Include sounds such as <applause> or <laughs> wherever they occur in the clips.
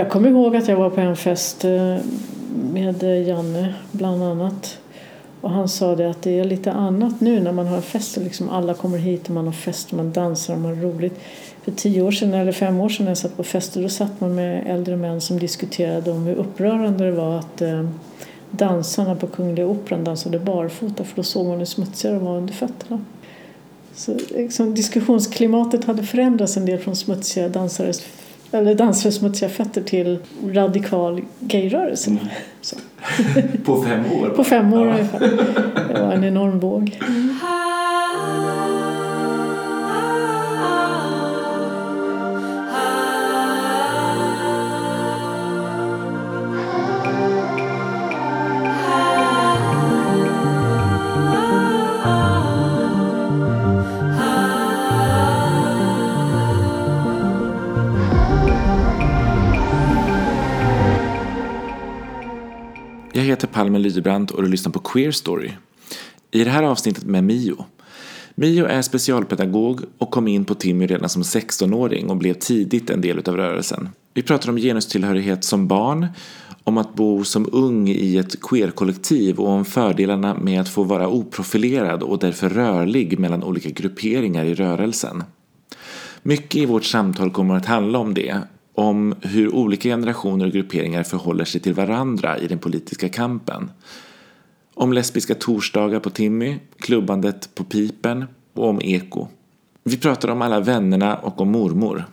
Jag kommer ihåg att jag var på en fest eh, med Janne bland annat. Och han sa det att det är lite annat nu när man har fest och liksom alla kommer hit och man har fest och man dansar och man har roligt. För tio år sedan eller fem år sedan när jag satt på fester då satt man med äldre män som diskuterade om hur upprörande det var att eh, dansarna på Kungliga Operan dansade barfota för då såg man hur smutsiga de var under fötterna. Så liksom, diskussionsklimatet hade förändrats en del från smutsiga dansares eller dansare smutsiga fötter till radikal gayrörelse. Mm. <laughs> På fem år? På fem år ja. ungefär. Det var en enorm våg. Mm. Heter Palmen Lydebrand och du lyssnar på Queer Story. I det här avsnittet med Mio. Mio är specialpedagog och kom in på Timmy redan som 16-åring och blev tidigt en del av rörelsen. Vi pratar om genustillhörighet som barn, om att bo som ung i ett queer-kollektiv och om fördelarna med att få vara oprofilerad och därför rörlig mellan olika grupperingar i rörelsen. Mycket i vårt samtal kommer att handla om det om hur olika generationer och grupperingar förhåller sig till varandra i den politiska kampen. Om lesbiska torsdagar på Timmy, klubbandet på Pipen och om eko. Vi pratar om alla vännerna och om mormor.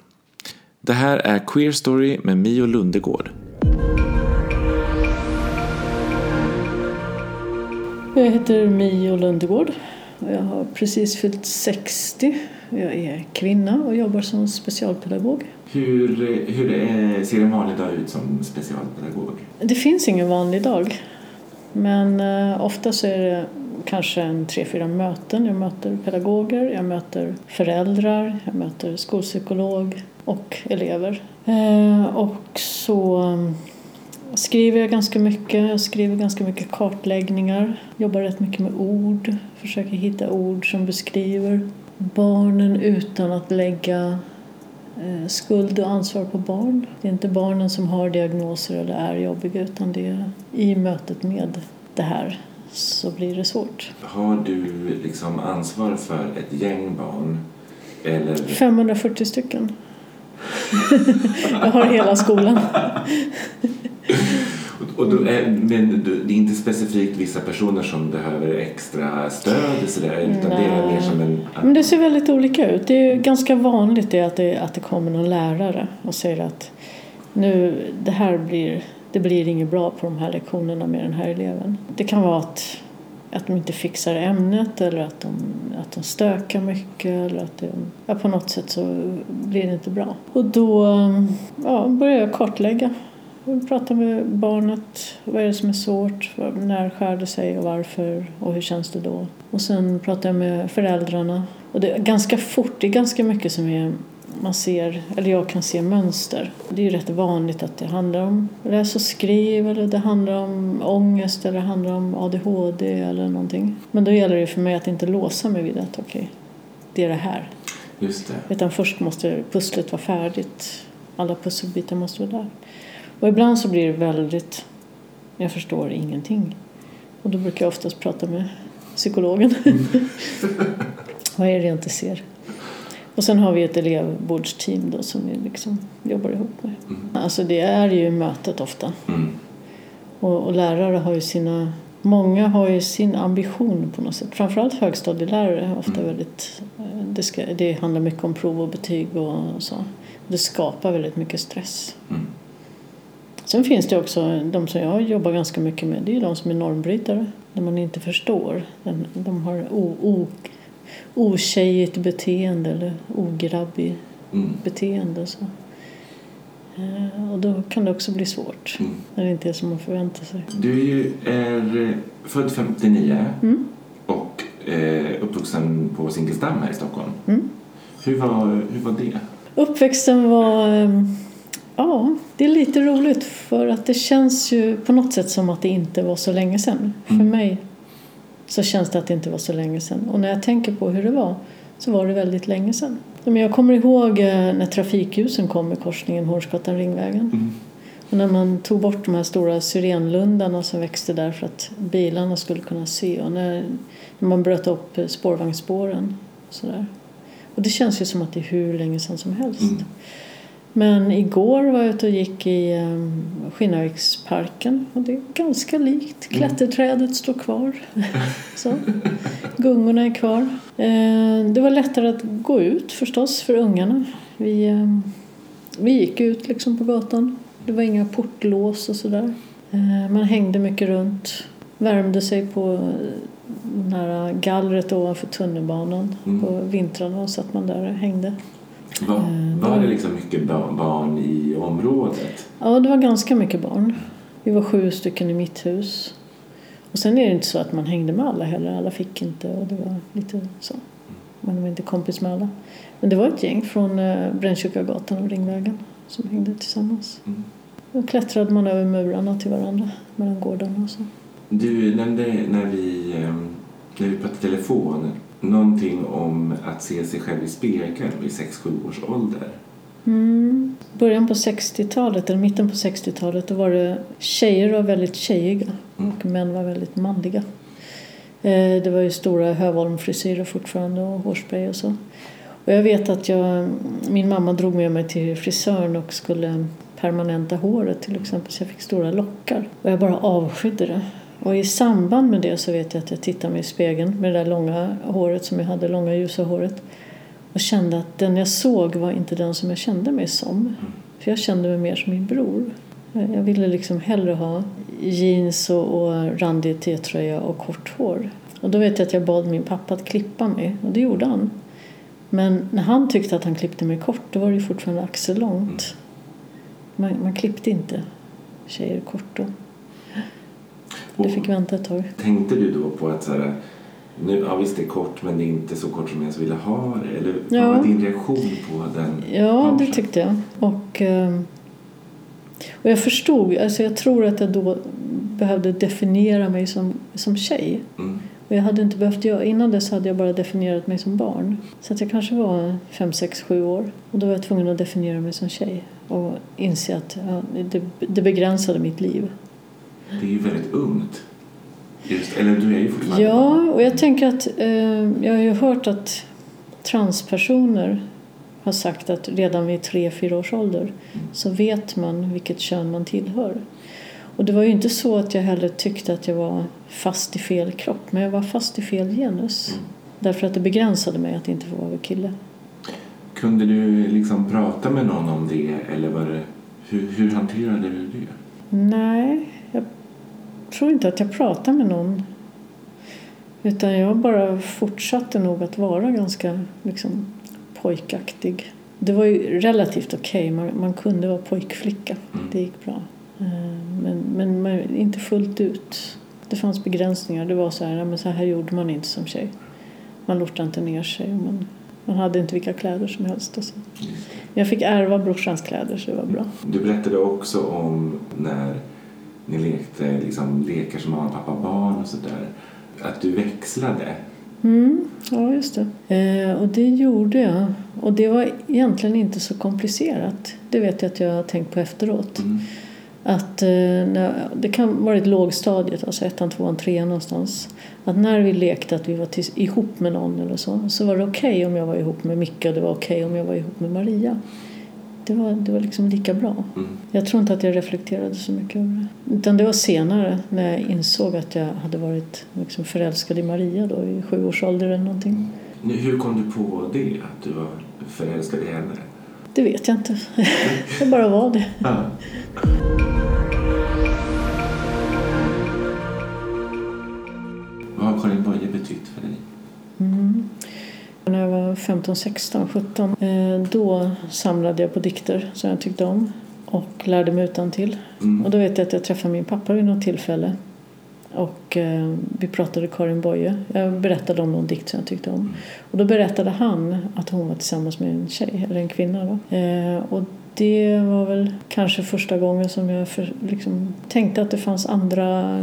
Det här är Queer Story med Mio Lundegård. Jag heter Mio Lundegård. Jag har precis fyllt 60. Jag är kvinna och jobbar som specialpedagog. Hur, hur är, ser en vanlig dag ut som specialpedagog? Det finns ingen vanlig dag. Men eh, ofta så är det kanske en tre, fyra möten. Jag möter pedagoger, jag möter föräldrar, jag möter skolpsykolog och elever. Eh, och så mm, skriver jag ganska mycket. Jag skriver ganska mycket kartläggningar. Jobbar rätt mycket med ord. Försöker hitta ord som beskriver barnen utan att lägga Eh, skuld och ansvar på barn. Det är inte barnen som har diagnoser eller är jobbiga utan det är i mötet med det här så blir det svårt. Har du liksom ansvar för ett gäng barn? Eller? 540 stycken. <laughs> Jag har hela skolan. <laughs> Och då är, men det är inte specifikt vissa personer som behöver extra stöd så där, utan Nej. det är mer som en... Men det ser väldigt olika ut. Det är ganska vanligt det att, det, att det kommer någon lärare och säger att nu, det här blir, det blir inget bra på de här lektionerna med den här eleven. Det kan vara att, att de inte fixar ämnet eller att de, att de stökar mycket eller att det, ja, på något sätt så blir det inte bra. Och då ja, börjar jag kartlägga prata med barnet. Vad är det som är svårt? När skär det sig och varför? Och hur känns det då? Och sen pratar jag med föräldrarna. Och det är ganska fort, det är ganska mycket som är man ser, eller jag kan se mönster. Det är ju rätt vanligt att det handlar om läs och skriv eller det handlar om ångest eller det handlar om ADHD eller någonting. Men då gäller det för mig att inte låsa mig vid att okej, okay, det är det här. Just det. Utan först måste pusslet vara färdigt. Alla pusselbitar måste vara där. Och ibland så blir det väldigt, jag förstår ingenting. Och då brukar jag oftast prata med psykologen. Mm. <laughs> Vad är det jag inte ser? Och sen har vi ett elevvårdsteam då som vi liksom jobbar ihop med. Mm. Alltså det är ju mötet ofta. Mm. Och, och, lärare har ju sina, många har ju sin ambition på något sätt. Framförallt högstadielärare är ofta mm. väldigt, eh, det, ska, det handlar mycket om prov och betyg och så. Det skapar väldigt mycket stress. Sen finns det också de som jag jobbar ganska mycket med, det är de som är normbrytare. När man inte förstår. De har otjejigt beteende eller ograbbig mm. beteende. Så. Eh, och då kan det också bli svårt mm. när det inte är som man förväntar sig. Du är, eh, född 59 mm. och eh, uppvuxen på Zinkensdamm här i Stockholm. Mm. Hur, var, hur var det? Uppväxten var eh, Ja, det är lite roligt för att det känns ju på något sätt som att det inte var så länge sedan. Mm. För mig så känns det att det inte var så länge sedan. Och när jag tänker på hur det var så var det väldigt länge sedan. Men jag kommer ihåg eh, när trafikljusen kom i korsningen Hornsgatan-Ringvägen. Mm. Och när man tog bort de här stora syrenlundarna som växte där för att bilarna skulle kunna se och när, när man bröt upp spårvagnsspåren och sådär. Och det känns ju som att det är hur länge sedan som helst. Mm. Men igår var jag ute och gick i um, Skinnarviksparken och det är ganska likt. Mm. Klätterträdet står kvar. <laughs> Så. Gungorna är kvar. Eh, det var lättare att gå ut förstås för ungarna. Vi, eh, vi gick ut liksom på gatan. Det var inga portlås och sådär. Man hängde mycket runt. Värmde sig på eh, den här gallret ovanför tunnelbanan. Mm. På vintrarna satt man där och hängde. Var, Eh, var det liksom mycket ba- barn i området? Ja, det var ganska mycket barn. Vi var sju stycken i mitt hus. Och sen är det inte så att man hängde med alla heller. Alla fick inte och det var lite så. Man var inte kompis med alla. Men det var ett gäng från eh, Brännkyrkagatan och Ringvägen som hängde tillsammans. Mm. Då klättrade man över murarna till varandra mellan gårdarna och så. Du nämnde när vi, ehm, när vi pratade telefon någonting om att se sig själv i spegeln vid 6-7 års ålder. Mm. Början på 60-talet, eller mitten på 60-talet, då var det tjejer var väldigt tjejiga Mm. och män var väldigt manliga. Eh, Det var ju stora Höholmfrisyrer fortfarande och hårspray och så. Och jag vet att jag, min mamma drog med mig till frisören och skulle permanenta håret till exempel så jag fick stora lockar. Och jag bara avskydde det. Och i samband med det så vet jag att jag tittade mig i spegeln med det där långa håret som jag hade, långa ljusa håret. Och kände att den jag såg var inte den som jag kände mig som. För jag kände mig mer som min bror. Jag ville liksom hellre ha jeans och, och randig T-tröja och kort hår. Och då vet jag att jag bad min pappa att klippa mig och det gjorde han. Men när han tyckte att han klippte mig kort då var det fortfarande axellångt. Man, man klippte inte tjejer kort då. Det fick vänta ett tag. Tänkte du då på att så här, nu, ja visst det är kort men det är inte så kort som jag ville ha det? Eller Ja. vad var din reaktion på den? Ja, det pausen? tyckte jag. Och, ehm, och jag förstod, alltså jag tror att jag då behövde definiera mig som, som tjej. Mm. Och jag hade inte behövt göra, innan dess hade jag bara definierat mig som barn. Så att jag kanske var fem sex sju år. Och då var jag tvungen att definiera mig som tjej. Och inse att ja, det, det begränsade mitt liv. Det är ju väldigt ungt. Just, eller du är ju fortfarande Ja, och jag tänker att eh, jag har ju hört att transpersoner har sagt att redan vid tre fyra års ålder så vet man vilket kön man tillhör. Och det var ju inte så att jag heller tyckte att jag var fast i fel kropp, men jag var fast i fel genus. Mm. Därför att det begränsade mig att inte få vara kille. Kunde du liksom prata med någon om det eller var det, hur, hur hanterade du det? Nej, jag tror inte att jag pratade med någon. Utan jag bara fortsatte nog att vara ganska liksom, pojkaktig. Det var ju relativt okej, man, man kunde vara pojkflicka. Mm. Det gick bra. Eh, Men, men man, inte fullt ut. Det fanns begränsningar. Det var så här, men så här gjorde man inte som tjej. Man lortade inte ner sig. Man, man hade inte vilka kläder som helst. Och så. Men jag fick ärva brorsans kläder så det var bra. Du berättade också om när ni lekte liksom, lekar som mamma, pappa, barn och sådär. Att du växlade. Mm, ja, just det. Eh, och det gjorde jag. Och det var egentligen inte så komplicerat. Det vet jag att jag har tänkt på efteråt. Mm. Att eh, när, det kan vara ett lågstadiet, alltså ettan, tvåan, trean någonstans. Att när vi lekte att vi var tills, ihop med någon eller så, så var det okej om jag var ihop med Micke och det var okej om jag var ihop med Maria. Det var, det var liksom lika bra. Mm. Jag tror inte att jag reflekterade så mycket över det. Utan det var senare när jag insåg att jag hade varit liksom förälskad i Maria då i sju års ålder eller någonting. Nu, hur kom du på det? Att du var förälskad i henne? Det vet jag inte. <laughs> det bara var det. Ja. Vad har Karin Boye betytt för dig? Mm. När jag var 15, 16, 17 eh, då samlade jag på dikter som jag tyckte om och lärde mig utantill. Mm. Och då vet jag att jag träffade min pappa vid något tillfälle. Och eh, vi pratade Karin Boye. Jag berättade om någon dikt som jag tyckte om. Och då berättade han att hon var tillsammans med en tjej, eller en kvinna då. Eh, och det var väl kanske första gången som jag för, liksom, tänkte att det fanns andra,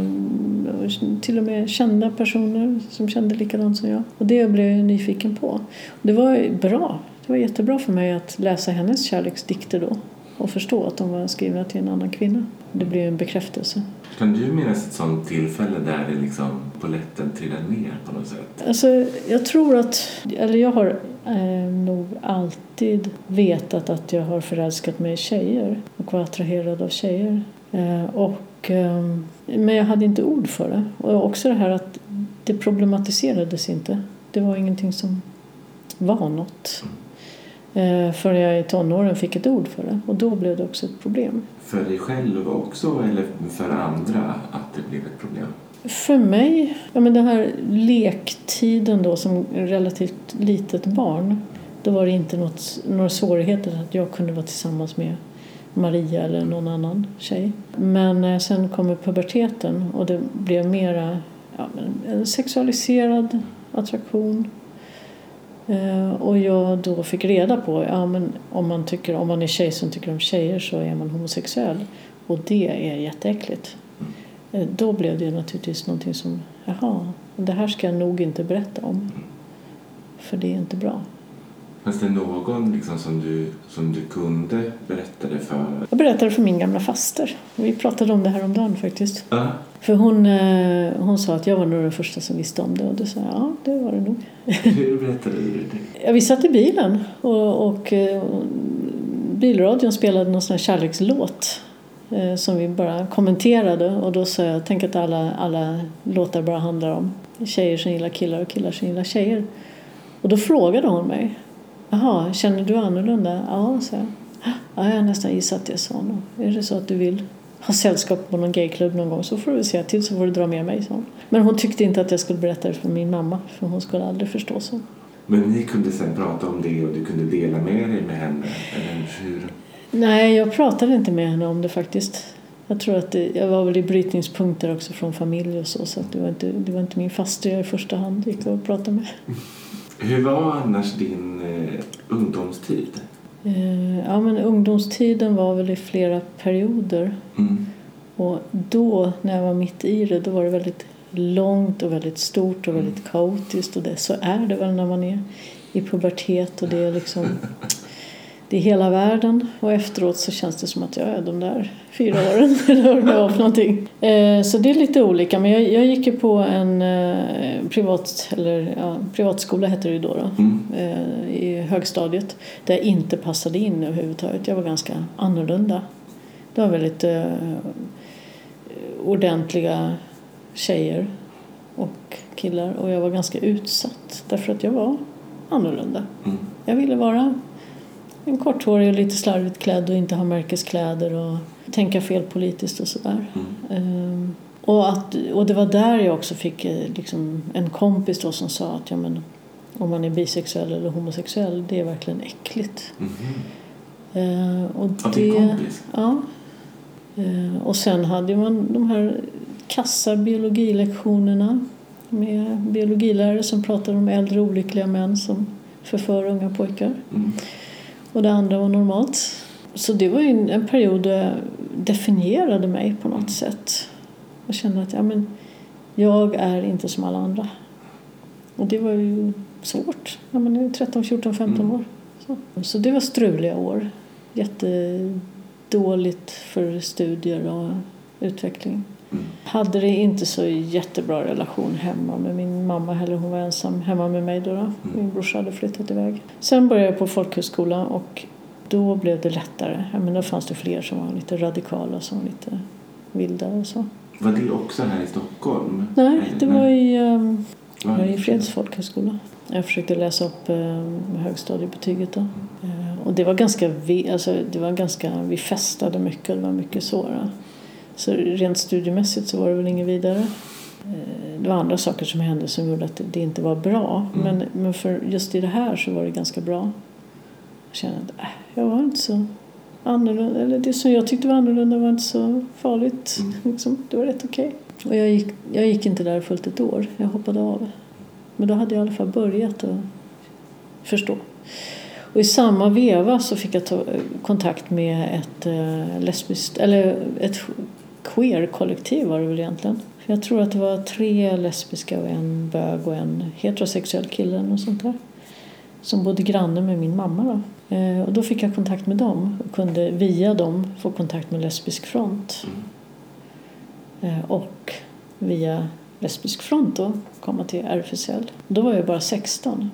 till och med kända personer som kände likadant som jag. Och det blev jag nyfiken på. Det var bra. Det var jättebra för mig att läsa hennes kärleksdikter då. och förstå att de var skrivna till en annan kvinna. Det blev en bekräftelse. Kan du minnas ett sånt tillfälle där det liksom polletten trillade ner på något sätt? Alltså, jag tror att, eller jag har eh, nog alltid vetat att jag har förälskat mig i tjejer och var attraherad av tjejer. Eh, och, eh, men jag hade inte ord för det. Och också det här att det problematiserades inte. Det var ingenting som var något. Eh, förrän jag i tonåren fick ett ord för det. Och då blev det också ett problem. För dig själv också eller för andra att det blev ett problem? För mig, ja men den här lektiden då som relativt litet barn. Då var det inte något, några svårigheter att jag kunde vara tillsammans med Maria eller någon annan tjej. Men sen kommer puberteten och det blev mera ja, en sexualiserad attraktion. Eh, och jag då fick reda på ja, men om man tycker om man är tjej som tycker om tjejer så är man homosexuell. Och det är jätteäckligt. Eh, då blev det naturligtvis någonting som, jaha, det här ska jag nog inte berätta om. För det är inte bra. Fanns det någon liksom som, du, som du kunde berätta det för? Jag berättade för min gamla faster. Vi pratade om det här om dagen faktiskt. Ja. För hon, eh, hon sa att jag var nog den första som visste om det och då sa jag, ja det var det nog. Hur berättade du det? Ja, vi satt i bilen och, och eh, bilradion spelade någon sån här kärlekslåt eh, som vi bara kommenterade och då sa jag, tänk att alla, alla låtar bara handlar om tjejer som gillar killar och killar som gillar tjejer. Och då frågade hon mig, jaha, känner du annorlunda? Ja, sa jag. Ja, jag har nästan gissat det, sa hon. Är det så att du vill ha sällskap på någon gayklubb någon gång så får du säga till så får du dra med mig, sa hon. Men hon tyckte inte att jag skulle berätta det för min mamma för hon skulle aldrig förstå så. Men ni kunde sen prata om det och du kunde dela med dig med henne? Eller hur? Nej, jag pratade inte med henne om det faktiskt. Jag tror att det, jag var väl i brytningspunkter också från familj och så så att det var inte, det var inte min faster jag i första hand gick och pratade med. <laughs> Hur var annars din eh, ungdomstid? Eh, ja, men ungdomstiden var väl i flera perioder. Mm. Och då, när jag var mitt i det, då var det väldigt långt och väldigt stort och väldigt kaotiskt. Och det, så är det väl när man är i pubertet och det är liksom <laughs> det är hela världen och efteråt så känns det som att jag är de där fyra åren <laughs> eller vad det var för någonting. Eh, så det är lite olika men jag, jag gick ju på en eh, privat, eller, ja, privatskola hette det ju då, då Mm. eh, i högstadiet där jag inte passade in överhuvudtaget. Jag var ganska annorlunda. Det var väldigt eh, ordentliga tjejer och killar och jag var ganska utsatt därför att jag var annorlunda. Mm. Jag ville vara en korthårig och lite slarvigt klädd och inte ha märkeskläder och tänka fel politiskt och sådär. Ehm, och, att, och det var där jag också fick eh, liksom, en kompis då som sa att ja, men, om man är bisexuell eller homosexuell det är verkligen äckligt. Mhm. Ehm, och din kompis? Ja. Ehm, och sen hade man de här kassa biologilektionerna med biologilärare som pratade om äldre olyckliga män som förför unga pojkar. Mm. Och det andra var normalt. Så det var en, en period då jag definierade mig på något sätt. Jag kände att ja, men, jag är inte som alla andra. Och det var ju svårt. Men jag är 13, 14, 15 Mm. år. Så. så det var struliga år. Jättedåligt för studier och utveckling. Mm. Hade det inte så jättebra relation hemma med min mamma heller. Hon var ensam hemma med mig då. då. Min brorsa hade flyttat iväg. Sen började jag på folkhögskola och då blev det lättare. Ja, men då fanns det fler som var lite radikala, som var lite vilda och så. Var det också här i Stockholm? Nej, det var i, um, Var var det i Freds folkhögskola. Jag försökte läsa upp um, högstadiebetyget då. Eh, och det var ganska, vi, alltså, det var ganska, vi festade mycket och det var mycket så. Då. Så rent studiemässigt så var det väl inget vidare. Eh, Det var andra saker som hände som gjorde att det inte var bra. Mm. Men, men för just i det här så var det ganska bra. Jag kände att äh, jag var inte så annorlunda. Eller det som jag tyckte var annorlunda var inte så farligt. Mm. <laughs> Liksom. Det var rätt okej. Och jag gick, jag gick inte där fullt ett år. Jag hoppade av. Men då hade jag i alla fall börjat att förstå. Och i samma veva så fick jag ta eh, kontakt med ett eh, lesbiskt, eller ett queer-kollektiv var det väl egentligen. För jag tror att det var tre lesbiska och en bög och en heterosexuell kille och sånt där. Som bodde granne med min mamma då. Eh, och då fick jag kontakt med dem och kunde via dem få kontakt med Lesbisk front. Mm. Eh, och via Lesbisk front då komma till RFSL. Då var jag bara 16.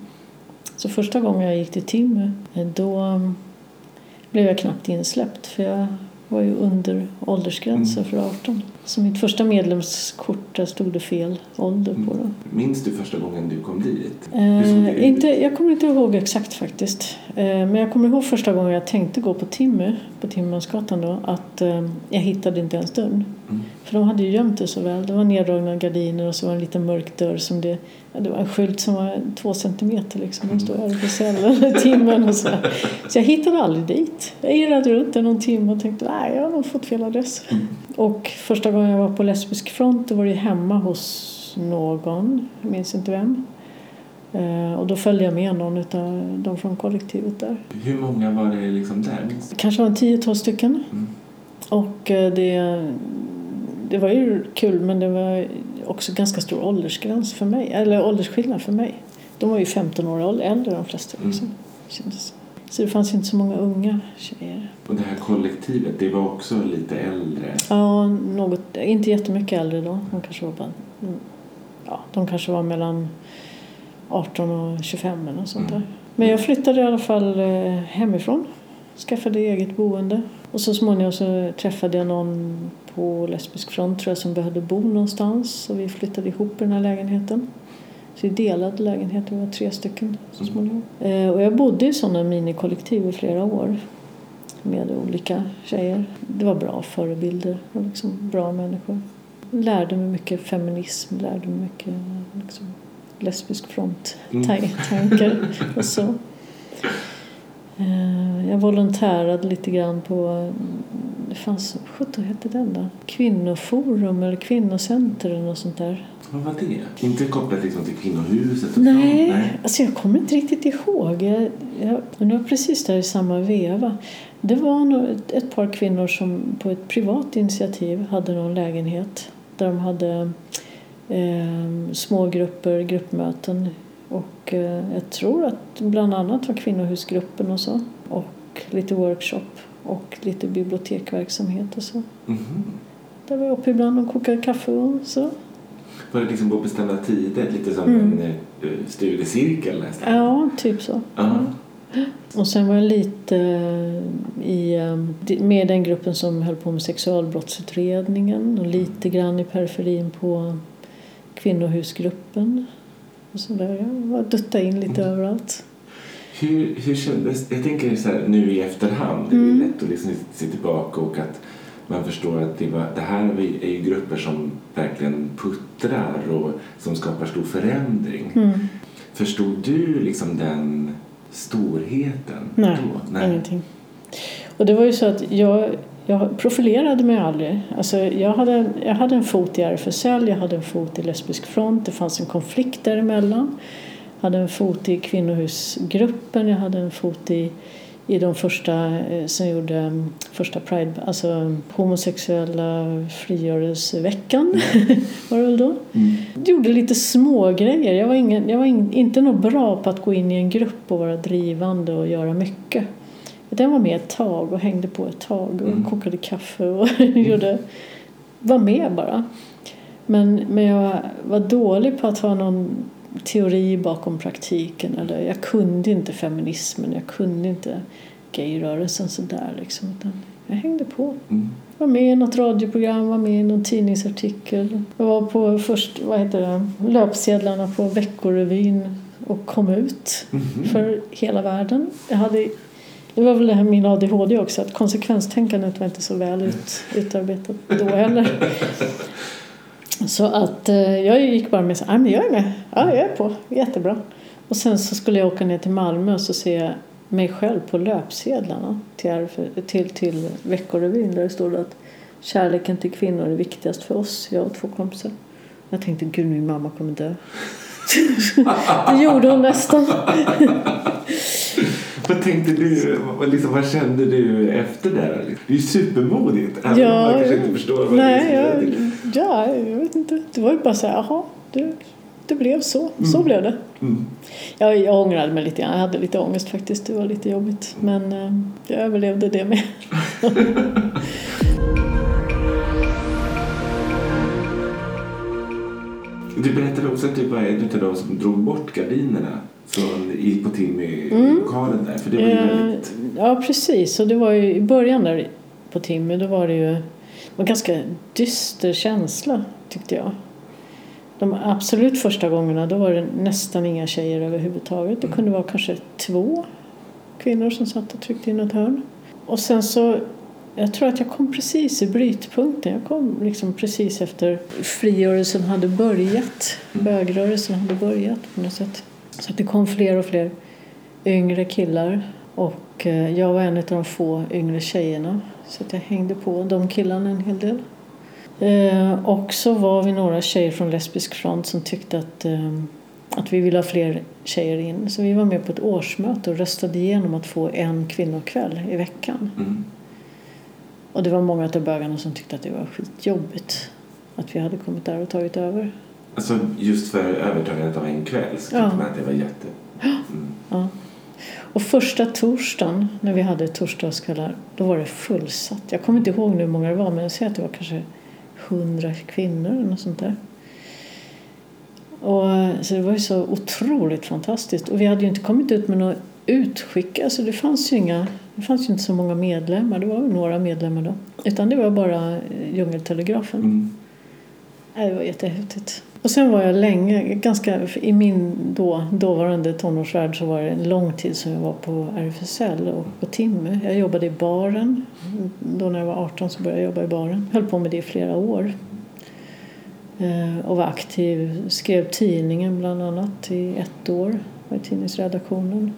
Så första gången jag gick till Timmy eh, då blev jag knappt insläppt för jag var ju under åldersgränsen för 18. Så mitt första medlemskort där stod det fel ålder på det. Minns du första gången du kom dit? Eh, inte, jag kommer inte ihåg exakt faktiskt. Eh, men jag kommer ihåg första gången jag tänkte gå på Timmy, på Timmermansgatan då, att eh, jag hittade inte ens dörren. Mm. För de hade ju gömt det så väl. Det var neddragna gardiner och så var en liten mörk dörr som det, ja, det var en skylt som var två centimeter liksom. Det stod RFSL eller Timmen och så. Så jag hittade aldrig dit. Jag irrade runt där någon timme och tänkte nej, jag har nog fått fel adress. Och första gången jag var på Lesbisk front då var det hemma hos någon, jag minns inte vem. Eh, och då följde jag med någon av de från kollektivet där. Hur många var det liksom där? Det kanske var en 10-12 stycken. Mm. Och eh, det, det var ju kul men det var också ganska stor åldersgräns för mig, eller åldersskillnad för mig. De var ju 15 år äldre de flesta. Liksom, kändes. Så det fanns inte så många unga tjejer. Och det här kollektivet, det var också lite äldre. Ja, något, inte jättemycket äldre då. De kanske var, bara, mm, ja, de kanske var mellan 18 och 25 eller något sånt där. Men jag flyttade i alla fall eh, hemifrån. Skaffade eget boende. Och så småningom så träffade jag någon på Lesbisk front tror jag som behövde bo någonstans. Så vi flyttade ihop i den här lägenheten. Så vi delade lägenhet, vi var tre stycken så småningom. Eh, och jag bodde i sådana minikollektiv i flera år med olika tjejer. Det var bra förebilder och liksom bra människor. Lärde mig mycket feminism, lärde mig mycket liksom, lesbisk front-tankar <laughs> och så. Eh, Jag volontärade lite grann på, det fanns, vad hette den då? Kvinnoforum eller kvinnocenter eller något sånt där. Vad var det? Inte kopplat liksom till kvinnohuset? Nej, Nej. alltså jag kommer inte riktigt ihåg. Jag, jag, det var precis där i samma veva. Det var nog ett, ett par kvinnor som på ett privat initiativ hade någon lägenhet där de hade eh, små grupper, gruppmöten och eh, jag tror att bland annat var kvinnohusgruppen och så och lite workshop och lite bibliotekverksamhet och så. Mhm. Där var jag uppe ibland och kokade kaffe och så. Var det liksom på bestämda tider? Lite som Mm. en eh, studiecirkel nästan? Ja, typ så. Ja. <gasps> Och sen var jag lite eh, i, eh, med den gruppen som höll på med sexualbrottsutredningen och lite grann i periferin på kvinnohusgruppen. Och så där. Jag var dutta in lite överallt. Hur, hur kändes Jag tänker så här, nu i efterhand, det är Mm. lätt att liksom se tillbaka och att man förstår att det, var, det här är ju grupper som verkligen puttrar och som skapar stor förändring. Mm. Förstod du liksom den storheten Nej, då? ingenting. Och det var ju så att jag, jag profilerade mig aldrig. Alltså jag, hade, jag hade en fot i RFSL, jag hade en fot i Lesbisk front, det fanns en konflikt däremellan. Jag hade en fot i kvinnohusgruppen, jag hade en fot i, i de första eh, som gjorde mm, första Pride, alltså homosexuella frigörelseveckan <laughs> var det väl då. Mm. gjorde lite små grejer. Jag var, ingen, jag var in, inte nog bra på att gå in i en grupp och vara drivande och göra mycket. Jag var med ett tag och hängde på ett tag och Mm. kokade kaffe och <laughs> gjorde, var med bara. Men, men jag var dålig på att ha någon teori bakom praktiken. Eller jag kunde inte feminismen, jag kunde inte gayrörelsen sådär liksom. Utan jag hängde på. Mm. Var med i något radioprogram, var med i någon tidningsartikel. Jag var på först, vad heter det, löpsedlarna på Veckorevyn och kom ut Mhm. för hela världen. Jag hade, det var väl det här min ADHD också, att konsekvenstänkandet var inte så väl ut, utarbetat då heller. <laughs> Så att eh, jag gick bara med så här, "Ja, men jag är med, ja, jag är på, jättebra. Och sen så skulle jag åka ner till Malmö och så se jag mig själv på löpsedlarna till, till, till Veckorevyn där det stod att kärleken till kvinnor är viktigast för oss, jag och två kompisar. Jag tänkte, gud min mamma kommer dö. <laughs> det gjorde hon nästan. <laughs> Vad tänkte du, vad, liksom, vad kände du efter det? Det är ju supermodigt. Även om man kanske inte förstår vad nej, det är. Ja, jag vet inte. Det var ju bara så här, jaha, du, det blev så. Så Mm. blev det. Mm. Jag, jag ångrade mig lite grann. Jag hade lite ångest faktiskt. Det var lite jobbigt. Men eh, jag överlevde det med. <laughs> Du berättade också att du var en av de som drog bort gardinerna från, i, på Timmy-lokalen där. För det var ju Eh, väldigt... Ja, precis. Och det var ju i början där på Timmy, då var det ju det var en ganska dyster känsla tyckte jag. De absolut första gångerna då var det nästan inga tjejer överhuvudtaget. Det kunde vara kanske två kvinnor som satt och tryckte in ett hörn. Och sen så, jag tror att jag kom precis i brytpunkten. Jag kom liksom precis efter frigörelsen hade börjat. Bögrörelsen hade börjat på något sätt. Så att det kom fler och fler yngre killar. Och eh, jag var en av de få yngre tjejerna. Så jag hängde på de killarna en hel del. Eh, och så var vi några tjejer från Lesbisk front som tyckte att, eh, att vi ville ha fler tjejer in. Så vi var med på ett årsmöte och röstade igenom att få en kvinnokväll i veckan. Mm. Och det var många av bögarna som tyckte att det var skitjobbigt att vi hade kommit där och tagit över. Alltså just för övertagandet av en kväll så Ja. tyckte man att det var jätte... Mm. Ja. Och första torsdagen när vi hade torsdagskvällar då var det fullsatt. Jag kommer inte ihåg nu hur många det var men jag säger att det var kanske hundra kvinnor eller något sånt där. Och, så det var ju så otroligt fantastiskt. Och vi hade ju inte kommit ut med något utskick. Alltså det fanns ju inga det fanns ju inte så många medlemmar. Det var några medlemmar då. Utan det var bara Djungeltelegrafen. Mm. Det var jättehäftigt. Och sen var jag länge, ganska, i min då, dåvarande tonårsvärld så var det en lång tid som jag var på RFSL och på Timmy. Jag jobbade i baren. Då när jag var 18 så började jag jobba i baren. Höll på med det i flera år. Eh, Och var aktiv, skrev tidningen bland annat i ett år. Var i tidningsredaktionen.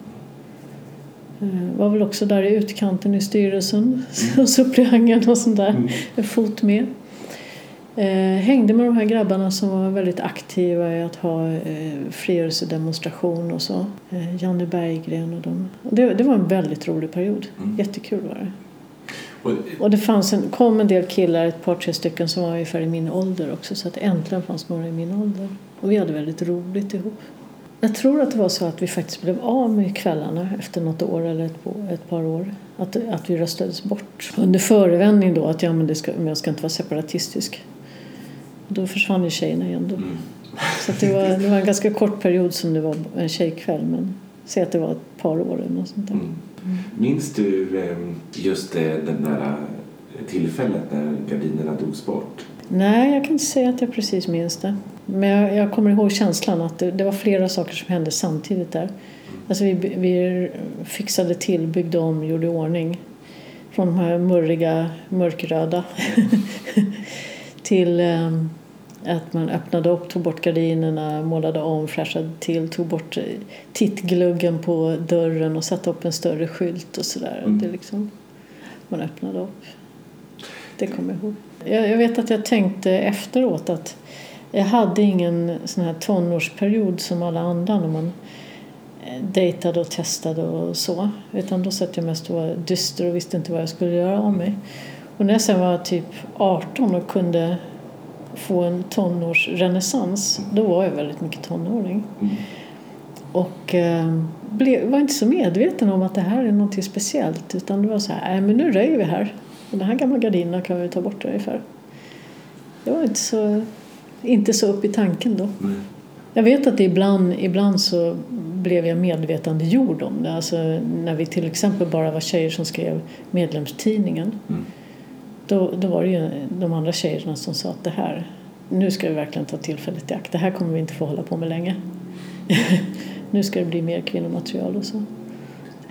Eh, Var väl också där i utkanten i styrelsen, mm. <laughs> suppleanten och sånt där. Mm. En fot med. Eh, hängde med de här grabbarna som var väldigt aktiva i att ha eh, frigörelsedemonstration och så. Eh, Janne Berggren och dem. Och det, det var en väldigt rolig period. Mm. Jättekul var det. Och, det fanns en, kom en del killar, ett par tre stycken som var ungefär i min ålder också. Så att äntligen fanns några i min ålder. Och vi hade väldigt roligt ihop. Jag tror att det var så att vi faktiskt blev av med kvällarna efter något år eller ett, ett par år. Att, att vi röstades bort. Under förevändning då att ja, men det ska, men jag ska inte vara separatistisk. Då försvann ju tjejerna igen då. mm. Så att det, var, <laughs> det var en ganska kort period som det var en tjejkväll. Men säg att det var ett par år eller något sånt där. Mm. Minns du eh, just det, den där eh, tillfället när gardinerna drogs bort? Nej, jag kan inte säga att jag precis minns det. Men jag, jag kommer ihåg känslan att det, det var flera saker som hände samtidigt där. Alltså vi, vi fixade till, byggde om, gjorde i ordning. Från de här murriga, mörkröda <laughs> till eh, att man öppnade upp, tog bort gardinerna, målade om, fräschade till, tog bort eh, tittgluggen på dörren och satte upp en större skylt och sådär. Mm. Det liksom, man öppnade upp. Det kommer jag ihåg. Jag, jag vet att jag tänkte efteråt att jag hade ingen sån här tonårsperiod som alla andra när man eh, dejtade och testade och så. Utan då satt jag mest och var dyster och visste inte vad jag skulle göra av mig. Och när jag sen var typ 18 och kunde få en tonårsrenässans, då var jag väldigt mycket tonåring. Mm. Och eh, blev, var inte så medveten om att det här är något speciellt. Utan det var så här, men nu röjer vi här. Och den här gamla gardinerna kan vi ta bort ungefär. Det var inte så, inte så upp i tanken då. Nej. Jag vet att ibland, ibland så blev jag medvetandegjord om det. Alltså när vi till exempel bara var tjejer som skrev medlemstidningen. Mm. Då, då var det ju de andra tjejerna som sa att det här, nu ska vi verkligen ta tillfället i akt. Det här kommer vi inte få hålla på med länge. <laughs> nu ska det bli mer kvinnomaterial och så.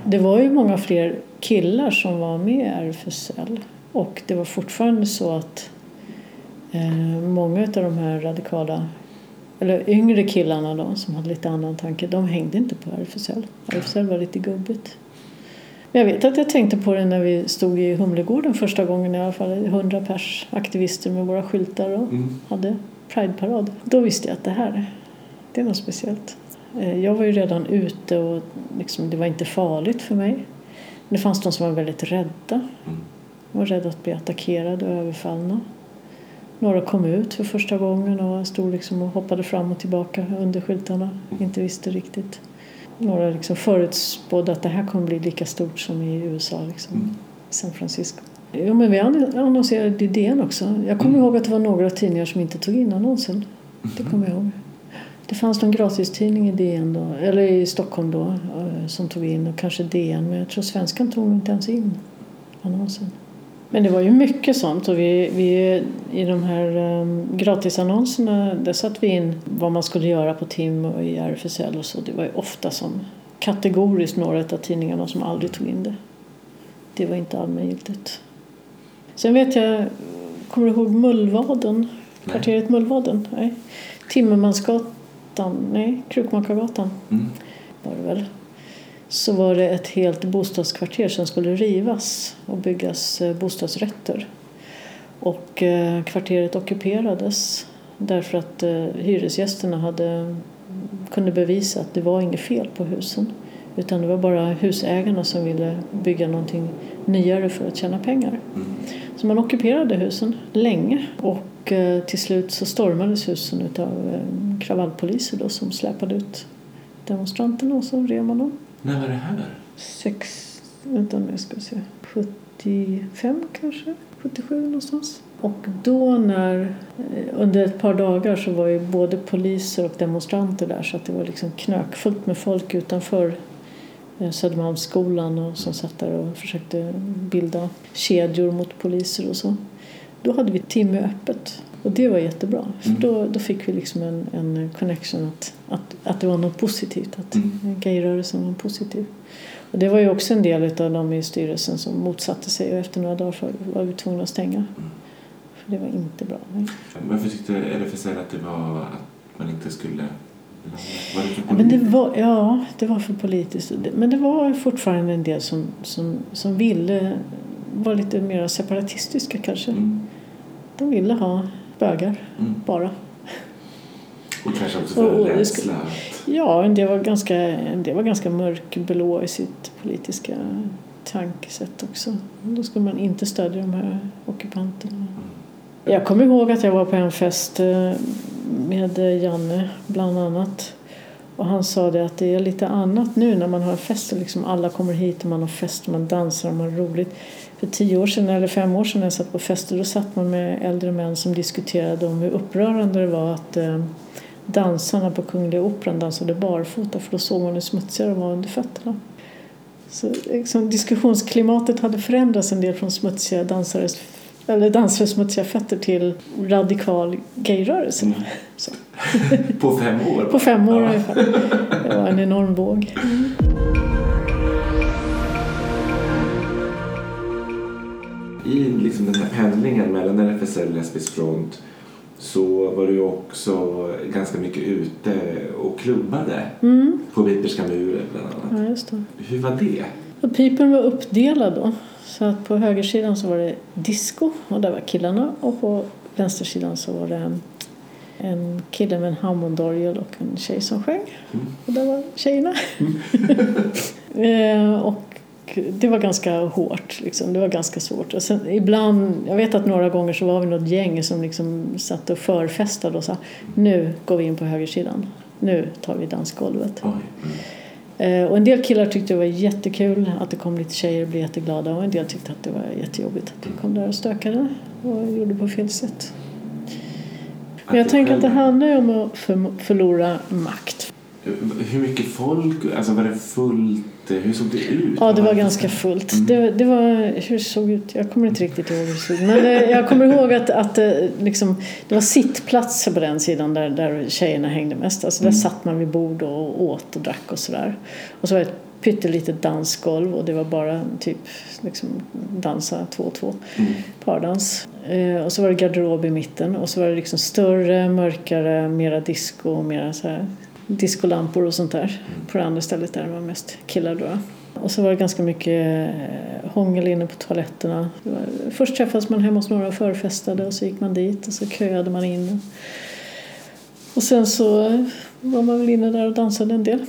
Det var ju många fler killar som var med i RFSL. Och det var fortfarande så att eh, många av de här radikala eller yngre killarna då, som hade lite annan tanke, de hängde inte på RFSL. RFSL var lite gubbigt. Jag vet att jag tänkte på det när vi stod i Humlegården första gången i alla fall, 100 pers aktivister med våra skyltar och Mm. hade Prideparad. Då visste jag att det här, det är något speciellt. Eh, Jag var ju redan ute och liksom, det var inte farligt för mig. Men det fanns de som var väldigt rädda. Mm. De var rädda att bli attackerade och överfallna. Några kom ut för första gången och stod liksom och hoppade fram och tillbaka under skyltarna. Inte visste riktigt. Några liksom förutspådde att det här kommer bli lika stort som i USA, liksom, Mm. San Francisco. Jo, men vi ann- annonserade i DN också. Jag kommer ihåg att det var några tidningar som inte tog in annonsen. Det kommer jag ihåg. Det fanns någon gratistidning i DN då, eller i Stockholm då, eh, som tog in och kanske DN, men jag tror svenskan tog inte ens in annonsen. Men det var ju mycket sånt och vi, vi, i de här um, gratisannonserna där satte vi in vad man skulle göra på TIM och i RFSL och så. Det var ju ofta som kategoriskt några av tidningarna som aldrig tog in det. Det var inte allmängiltigt. Sen vet jag, kommer du ihåg Mullvaden? Kvarteret Mullvaden? Nej. Timmermansgatan? Nej, Krukmakargatan Mm. var det väl. Så var det ett helt bostadskvarter som skulle rivas och byggas eh, bostadsrätter. Och eh, kvarteret ockuperades därför att eh, hyresgästerna hade, kunde bevisa att det var inget fel på husen. Utan det var bara husägarna som ville bygga någonting nyare för att tjäna pengar. Mm. Så man ockuperade husen länge och till slut så stormades husen av kravallpoliser då, som släpade ut demonstranterna och så rev man dem. När var det här? Sex, vänta nu ska se, 75 kanske, 77 någonstans. Och då när, eh, under ett par dagar så var ju både poliser och demonstranter där så att det var liksom knökfullt med folk utanför eh, Södermalmsskolan och som satt där och försökte bilda kedjor mot poliser och så. Då hade vi timme öppet och det var jättebra. För Mm. då, då fick vi liksom en, en connection att, att, att det var något positivt, att Mm. gayrörelsen var positiv. Och det var ju också en del av de i styrelsen som motsatte sig och efter några dagar var vi tvungna att stänga. För det var inte bra. Nej. Varför tyckte RFSL att det var att man inte skulle... Var det Ja, men det var, ja, det var för politiskt. Men det var fortfarande en del som, som, som ville vara lite mer separatistiska kanske. Mm. De ville ha bögar Mm. bara. Och kanske också för och rädsla. Ja, en del var ganska, en del var ganska mörkblå i sitt politiska tankesätt också. Då skulle man inte stödja de här ockupanterna. Jag kommer ihåg att jag var på en fest eh, med Janne bland annat. Och han sa det att det är lite annat nu när man har fest och liksom alla kommer hit och man har fest och man dansar och man har roligt. För tio år sedan eller fem år sedan när jag satt på fester då satt man med äldre män som diskuterade om hur upprörande det var att eh, dansarna på Kungliga Operan dansade barfota för då såg man hur smutsigare de var under fötterna. Så liksom, diskussionsklimatet hade förändrats en del från smutsiga dansares eller dansare smutsiga fötter till radikal gayrörelse. Mm. På fem år? På fem år Ja. ungefär. Det var en enorm våg. I liksom den här pendlingen mellan RFSL och Lesbisk front så var du också ganska mycket ute och klubbade Mm. på Viperska muren bland annat. Ja. Hur var det? Och pipen var uppdelad då. Så att på högersidan så var det disco och där var killarna och på vänstersidan så var det en, kille med en Hammondorgel och en tjej som sjöng. Mm. Och där var tjejerna. <laughs> <laughs> eh, och det var ganska hårt, liksom. det var ganska svårt. Och sen, ibland, jag vet att några gånger så var vi något gäng som liksom satt och förfestade och sa nu går vi in på högersidan. Nu tar vi dansgolvet. Mm. Och en del killar tyckte det var jättekul att det kom lite tjejer och blev jätteglada och en del tyckte att det var jättejobbigt att det kom där och stökade och gjorde på fel sätt. Men jag tänker att det handlar ju om att för, förlora makt. Hur mycket folk? Alltså var det fullt? Hur såg det ut? Ja, det var ganska fullt. Mm. Det, det var, hur det såg ut? Jag kommer inte riktigt ihåg hur det såg ut. Men eh, jag kommer ihåg att, att eh, liksom, det var sittplatser på den sidan där, där tjejerna hängde mest. Alltså, där Mm. satt man vid bord och åt och drack och sådär. Och så var det ett pyttelitet dansgolv och det var bara typ liksom, dansa två och två. Mm. Pardans. Eh, och så var det garderob i mitten och så var det liksom större, mörkare, mera disco, mera så här discolampor och sånt där. På det andra stället där det var mest killar då. Och så var det ganska mycket eh, hångel inne på toaletterna. Först träffades man hemma hos några och förfestade och så gick man dit och så köade man in. Och sen så var man väl inne där och dansade en del.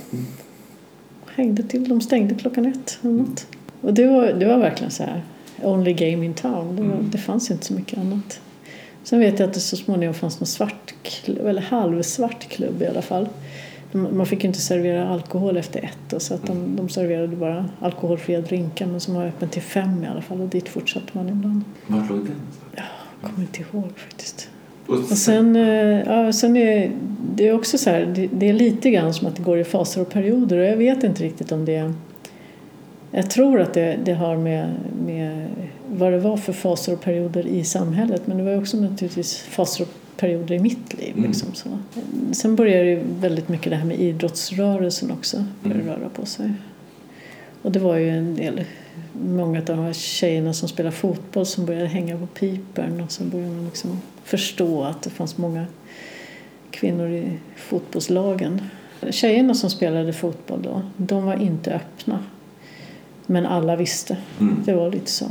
Hängde till, de stängde klockan ett eller något. Och det var, det var verkligen så här, only game in town. Det, var, Mm. det fanns inte så mycket annat. Sen vet jag att det så småningom fanns någon svart klubb, eller halvsvart klubb i alla fall. Man fick ju inte servera alkohol efter ett så att de, de serverade bara alkoholfria drinkar men som var öppen till fem i alla fall och dit fortsatte man ibland. Var låg den? Ja, jag kommer inte ihåg faktiskt. Och sen, eh, ja, sen är det är också så här, det, det, är lite grann som att det går i faser och perioder och jag vet inte riktigt om det jag tror att det, det har med, med vad det var för faser och perioder i samhället men det var också naturligtvis faser och perioder i mitt liv. Mm. Liksom så. Sen började det väldigt mycket det här med idrottsrörelsen också började mm. röra på sig. Och det var ju en del, många av de här tjejerna som spelar fotboll som började hänga på pipern och sen började man liksom förstå att det fanns många kvinnor i fotbollslagen. Tjejerna som spelade fotboll då, de var inte öppna. Men alla visste. Mm. Det var lite så.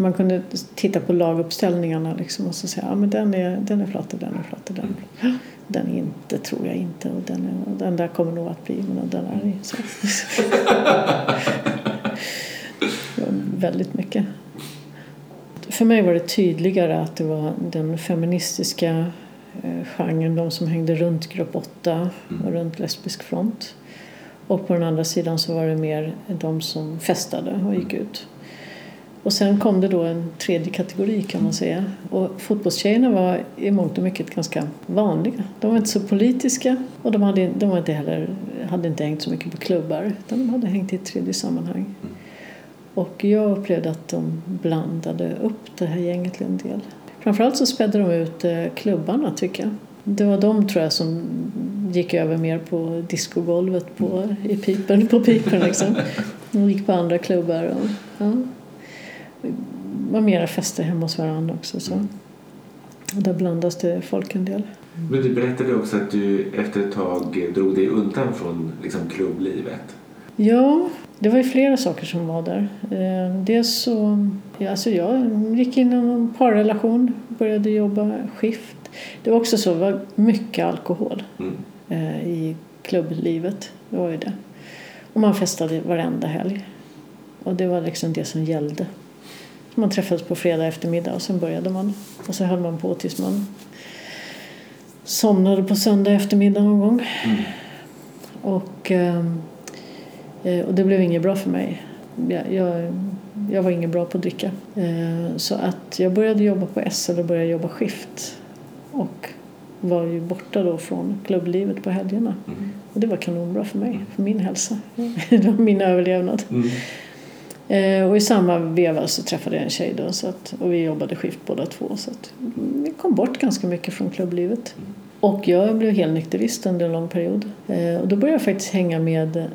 Man kunde titta på laguppställningarna liksom och så säga ja, men den är, den är flat och den är flat och den är flat. Den är inte, tror jag inte och den, är, och den där kommer nog att bli men den är så. väldigt mycket. För mig var det tydligare att det var den feministiska eh, genren, de som hängde runt Grupp 8 och mm. runt Lesbisk front. Och på den andra sidan så var det mer de som festade och gick ut. Och sen kom det då en tredje kategori kan man säga. Och fotbollstjejerna var i mångt och mycket ganska vanliga. De var inte så politiska och de hade, de var inte heller, hade inte hängt så mycket på klubbar utan de hade hängt i ett tredje sammanhang. Och jag upplevde att de blandade upp det här gänget en del. Framförallt så spädde de ut eh, klubbarna tycker jag. Det var de tror jag som gick över mer på discogolvet på, i pipen, på pipen liksom. De gick på andra klubbar. Och, ja. Var mera fester hemma hos varandra också. Så. Och där blandas det folk en del. Men du berättade också att du efter ett tag drog dig undan från liksom, klubblivet. Ja, det var ju flera saker som var där. Eh, dels så, ja, alltså jag gick in i en parrelation, började jobba skift. Det var också så, det var mycket alkohol mm. Eh, i klubblivet. Det var ju det. Och man festade varenda helg. Och det var liksom det som gällde. Man träffades på fredag eftermiddag och sen började man. Och så höll man på tills man somnade på söndag eftermiddag någon gång. Mm. Och, ehm, eh, och det blev inget bra för mig. Jag, jag, jag var inget bra på att dricka. Eh, så att jag började jobba på SL och började jobba skift. Och var ju borta då från klubblivet på helgerna. Mm. Och det var kanonbra för mig, för min hälsa. <laughs> det var min överlevnad. Mm. Eh, och i samma veva så träffade jag en tjej då så att, och vi jobbade skift båda två så att vi kom bort ganska mycket från klubblivet. Och jag blev helnykterist under en lång period. Eh, och då började jag faktiskt hänga med,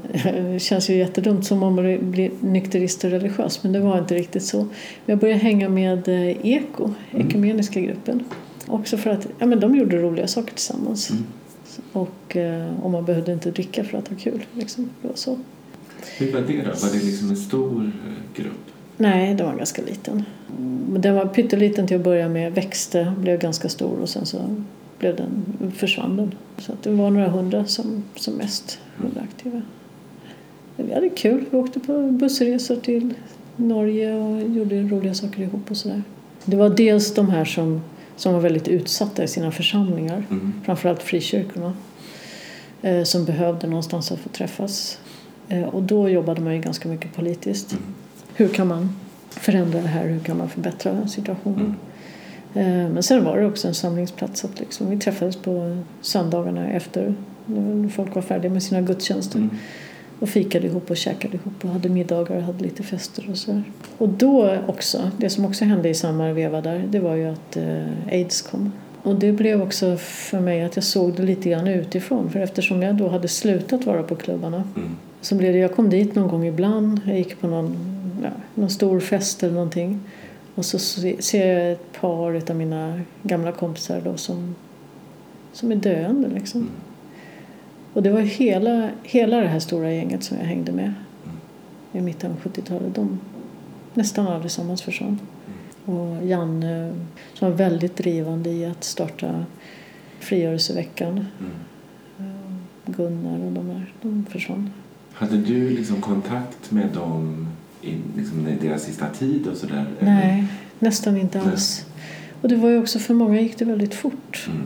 det känns ju jättedumt som om man blir nykterist och religiös men det var inte riktigt så. Jag började hänga med eh, EKO, mm. Ekumeniska gruppen. Också för att ja, men de gjorde roliga saker tillsammans. Mm. Och, och man behövde inte dricka för att ha kul. Liksom. Det var så. Hur var det då? Var det liksom en stor eh, grupp? Nej, den var ganska liten. Den var pytteliten till att börja med, växte, blev ganska stor och sen så blev den, försvann den. Så det var några hundra som, som mest var aktiva. Vi hade kul. Vi åkte på bussresor till Norge och gjorde roliga saker ihop och sådär. Det var dels de här som, som var väldigt utsatta i sina församlingar, mm. framförallt frikyrkorna, eh, som behövde någonstans att få träffas och då jobbade man ju ganska mycket politiskt. Mm. Hur kan man förändra det här? Hur kan man förbättra situationen? Mm. Men sen var det också en samlingsplats. Att liksom, vi träffades på söndagarna efter när folk var färdiga med sina gudstjänster. Mm. Och fikade ihop och käkade ihop och hade middagar och hade lite fester och sådär. Och då också, det som också hände i samma veva där, det var ju att eh, aids kom. Och det blev också för mig att jag såg det lite grann utifrån. För eftersom jag då hade slutat vara på klubbarna mm så blev det, jag kom dit någon gång ibland. Jag gick på någon, ja, någon stor fest eller någonting. Och så ser jag ett par av mina gamla kompisar då som, som är döende liksom. Mm. Och det var hela, hela det här stora gänget som jag hängde med mm. i mitten av 70-talet. De nästan allesammans försvann. Mm. Och Janne som var väldigt drivande i att starta frigörelseveckan. Mm. Eh, Gunnar och de där, de försvann. Hade du liksom kontakt med dem i liksom, deras sista tid och sådär? Nej, nästan inte alls. Och det var ju också för många gick det väldigt fort. Mm.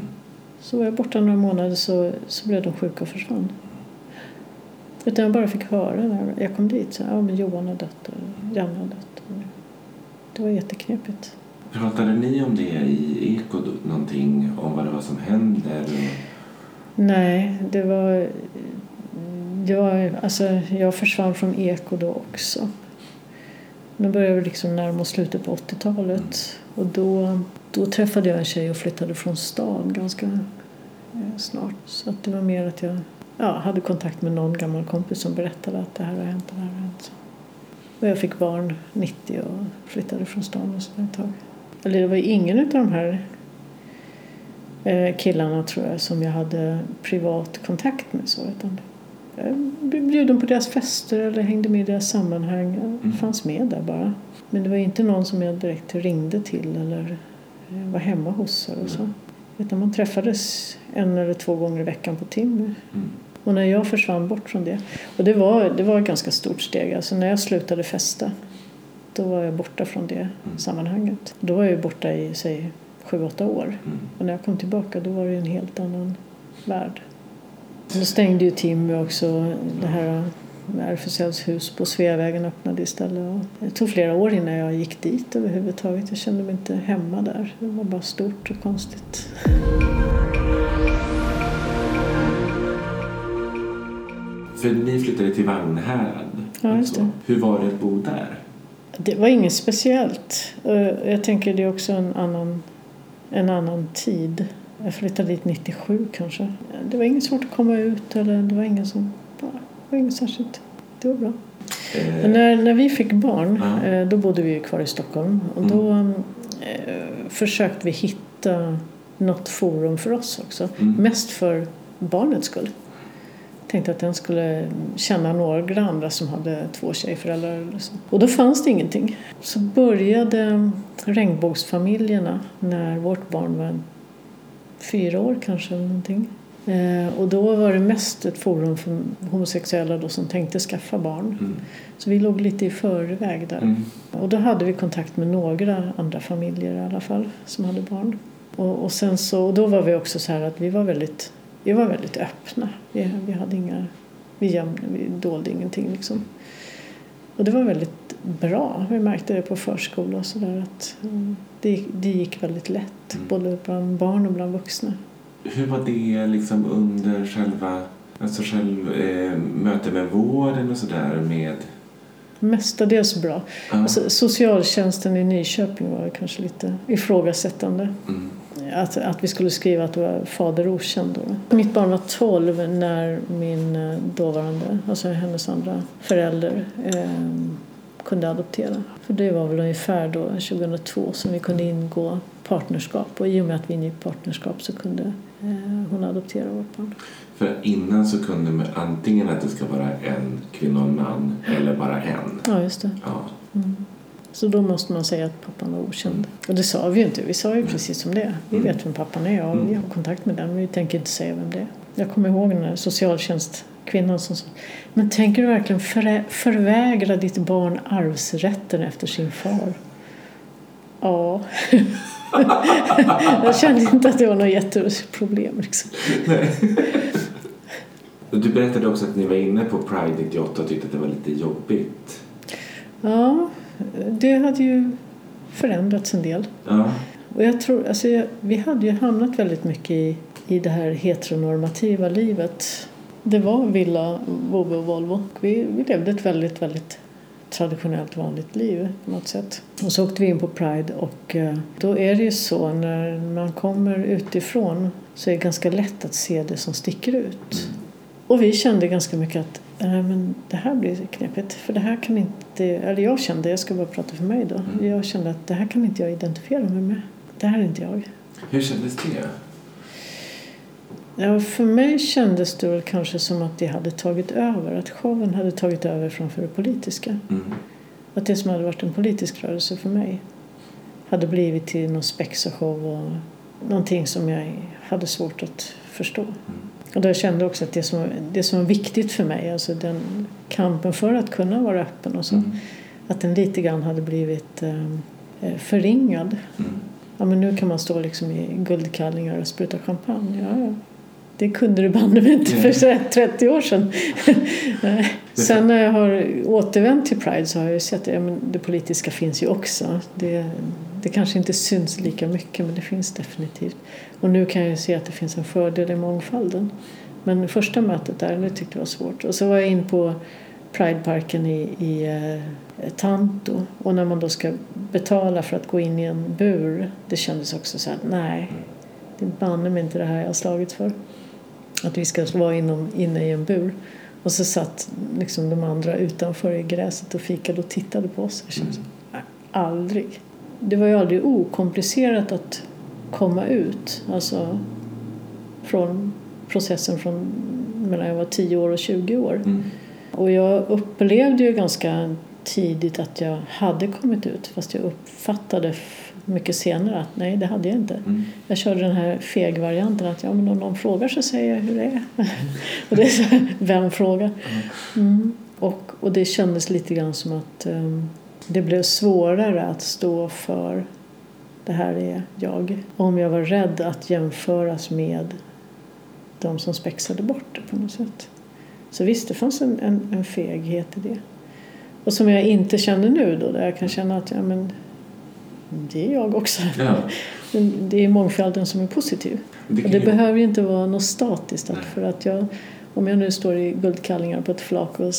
Så var jag borta några månader så, så blev de sjuka och försvann. Utan jag bara fick höra när jag kom dit. Så, ja, men Johan har dött och Janne har dött. Det var jätteknepigt. Pratade ni om det i Eko någonting om vad det var som hände? Nej, det var jag, alltså, jag försvann från Eko då också. Men började liksom närma oss slutet på 80-talet. Och då, då träffade jag en tjej och flyttade från stan ganska eh, snart. Så att det var mer att jag ja, hade kontakt med någon gammal kompis som berättade att det här har hänt, det här har hänt. Och jag fick barn 90 och flyttade från stan och så ett tag. Eller det var ingen av de här eh, killarna tror jag som jag hade privat kontakt med. Så, utan bjuden på deras fester eller hängde med i deras sammanhang. Jag Mm. fanns med där bara. Men det var inte någon som jag direkt ringde till eller eh, var hemma hos eller så. Utan man träffades en eller två gånger i veckan på Timmy. Mm. Och när jag försvann bort från det. Och det var, det var ett ganska stort steg. Alltså när jag slutade festa. Då var jag borta från det sammanhanget. Då var jag borta i, säg, sju, åtta år. Mm. Och när jag kom tillbaka då var det en helt annan värld. Då stängde ju Timmy också. Det här RFSLs hus på Sveavägen öppnade istället. Det tog flera år innan jag gick dit överhuvudtaget. Jag kände mig inte hemma där. Det var bara stort och konstigt. För ni flyttade till Vagnhärad. Ja, just det. Hur var det att bo där? Det var inget speciellt. Och Jag tänker det är också en annan, en annan tid. Jag flyttade dit 97 kanske. Det var inget svårt att komma ut eller det var ingen som... Det var inget särskilt. Det var bra. Eh, Men när, när vi fick barn, Ja. eh, då bodde vi kvar i Stockholm. Och då eh, försökte vi hitta något forum för oss också. Mm. Mest för barnets skull. Tänkte att den skulle känna några andra som hade två tjejföräldrar så. Och då fanns det ingenting. Så började regnbågsfamiljerna när vårt barn var fyra år kanske eller någonting. Eh, och då var det mest ett forum för homosexuella då som tänkte skaffa barn. Mm. Så vi låg lite i förväg där. Mm. Och då hade vi kontakt med några andra familjer i alla fall som hade barn. Och, och sen så, och då var vi också så här att vi var väldigt, vi var väldigt öppna. Vi, vi hade inga, vi, gömde, vi dolde ingenting liksom. Och det var väldigt bra. Vi märkte det på förskola och sådär att mm, det, gick- det gick väldigt lätt. Mm. Både bland barn och bland vuxna. Hur var det liksom under själva alltså själv, eh, möte med vården och sådär med... Mestadels bra. Ja. Alltså, socialtjänsten i Nyköping var kanske lite ifrågasättande. Mm. Att, att vi skulle skriva att det var fader okänd då. Mitt barn var 12 när min eh, dåvarande, alltså hennes andra förälder eh, kunde adoptera. För det var väl ungefär då 2002 som vi kunde ingå partnerskap och i och med att vi ingick partnerskap så kunde eh, hon adoptera vårt barn. För innan så kunde man antingen att det ska vara en kvinna och en man eller bara en. Ja, just det. Ja. Så då måste man säga att pappan var okänd. Och det sa vi ju inte. Vi sa ju precis som det är. Vi vet vem pappan är och vi har kontakt med den men vi tänker inte säga vem det är. Jag kommer ihåg den här socialtjänstkvinnan som sa Men tänker du verkligen förä- förvägra ditt barn arvsrätten efter sin far? Ja. <laughs> Jag kände inte att det var något jätteproblem liksom. <laughs> Du berättade också att ni var inne på Pride 98 och tyckte att det var lite jobbigt. Ja, det hade ju förändrats en del. Ja. Och jag tror, alltså jag, vi hade ju hamnat väldigt mycket i, i det här heteronormativa livet. Det var villa, Volvo och Volvo. Vi, vi levde ett väldigt, väldigt traditionellt vanligt liv på något sätt. Och så åkte vi in på Pride och eh, då är det ju så när man kommer utifrån så är det ganska lätt att se det som sticker ut. Och vi kände ganska mycket att Nej, men det här blir knepigt. För det här kan inte... Eller jag kände, jag ska bara prata för mig då. Jag kände att det här kan inte jag identifiera mig med. Det här är inte jag. Hur kändes det? Ja, för mig kändes det väl kanske som att det hade tagit över. Att showen hade tagit över framför det politiska. Mm. Att det som hade varit en politisk rörelse för mig hade blivit till någon spexashow och någonting som jag hade svårt att förstå. Och då jag kände också att det som, det som var viktigt för mig, alltså den kampen för att kunna vara öppen och så, Mm. att den lite grann hade blivit eh, förringad. Mm. Ja, men nu kan man stå liksom i guldkallingar och spruta champagne. Ja, ja. Det kunde du banne mig inte för 30 år sedan. <laughs> Sen när jag har återvänt till Pride så har jag sett att ja, det politiska finns ju också. Det, det kanske inte syns lika mycket men det finns definitivt. Och nu kan jag se att det finns en fördel i mångfalden. Men första mötet där, det tyckte jag var svårt. Och så var jag in på Prideparken i, i eh, Tanto och när man då ska betala för att gå in i en bur det kändes också så här, nej det är banne mig inte det här jag har slagits för. Att vi ska vara inom, inne i en bur. Och så satt liksom de andra utanför i gräset och fikade och tittade på oss. Jag kände så, nej, aldrig. Det var ju aldrig okomplicerat att komma ut. Alltså från processen från mellan jag var 10 år och 20 år. Mm. Och jag upplevde ju ganska tidigt att jag hade kommit ut fast jag uppfattade mycket senare att nej, det hade jag inte. Mm. Jag körde den här feg-varianten att ja, men om någon frågar så säger jag hur det är. <laughs> och det är så vem frågar? Mm. Och, och det kändes lite grann som att um, det blev svårare att stå för det här är jag. Om jag var rädd att jämföras med de som spexade bort det på något sätt. Så visst, det fanns en, en, en feghet i det. Och som jag inte känner nu då, där jag kan känna att ja, men, det är jag också. Ja. Det är mångfalden som är positiv. Det, och det behöver ju inte vara något statiskt. För att jag, om jag nu står i guldkallingar på ett flak och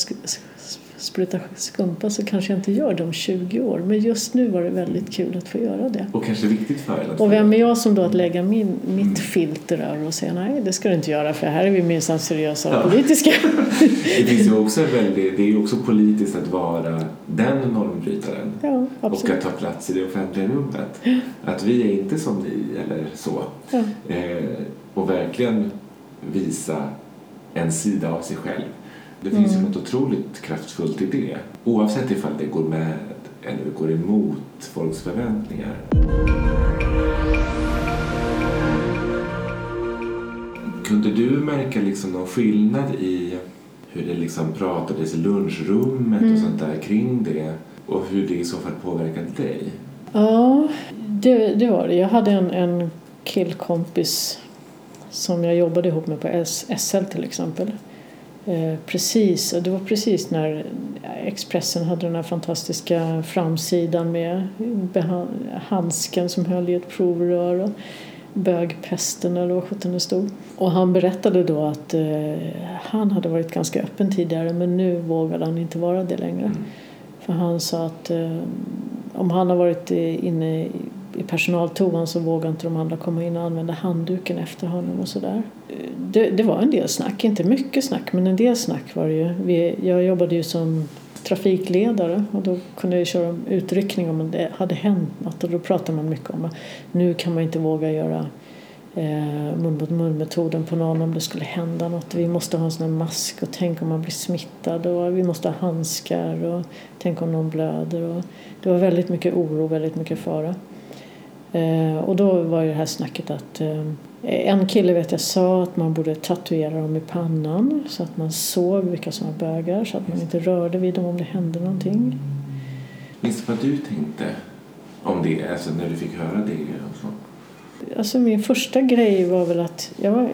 spruta skumpa så kanske jag inte gör det om 20 år. Men just nu var det väldigt kul att få göra det. Och kanske viktigt för er. Och vem är jag som då att lägga min, mitt mm. filter över och säga nej det ska du inte göra för här är vi minsann seriösa och ja. politiska. <laughs> det finns ju också väldigt, det är ju också politiskt att vara den normbrytaren. Ja, och att ta plats i det offentliga rummet. Att vi är inte som ni eller så. Eh, och verkligen visa en sida av sig själv det finns mm. något otroligt kraftfullt i det. Oavsett ifall det går med eller går emot folks förväntningar. Kunde du märka liksom någon skillnad i hur det liksom pratades i lunchrummet mm. och sånt där kring det och hur det i så fall påverkade dig? Ja, det, det var det. Jag hade en, en killkompis som jag jobbade ihop med på SL till exempel Eh, precis, det var precis när Expressen hade den här fantastiska framsidan med handsken som höll i ett provrör och bögpesten eller vad sjutton det stod. Och han berättade då att eh, han hade varit ganska öppen tidigare men nu vågade han inte vara det längre. Mm. För han sa att eh, om han har varit inne i personaltoan så vågade inte de andra komma in och använda handduken efter honom och sådär. Det, det var en del snack, inte mycket snack men en del snack var det ju. Vi, jag jobbade ju som trafikledare och då kunde jag köra utryckning om det hade hänt något och då pratade man mycket om att nu kan man inte våga göra eh, mun mot mun metoden på någon om det skulle hända något. Vi måste ha en sån här mask och tänk om man blir smittad och vi måste ha handskar och tänk om någon blöder. Och det var väldigt mycket oro, väldigt mycket fara. Eh, och då var ju det här snacket att eh, en kille vet jag sa att man borde tatuera dem i pannan så att man såg vilka som var bögar så att man inte rörde vid dem om det hände någonting. Minns du vad du tänkte om det, alltså när du fick höra det? Alltså? Alltså min första grej var väl att jag var,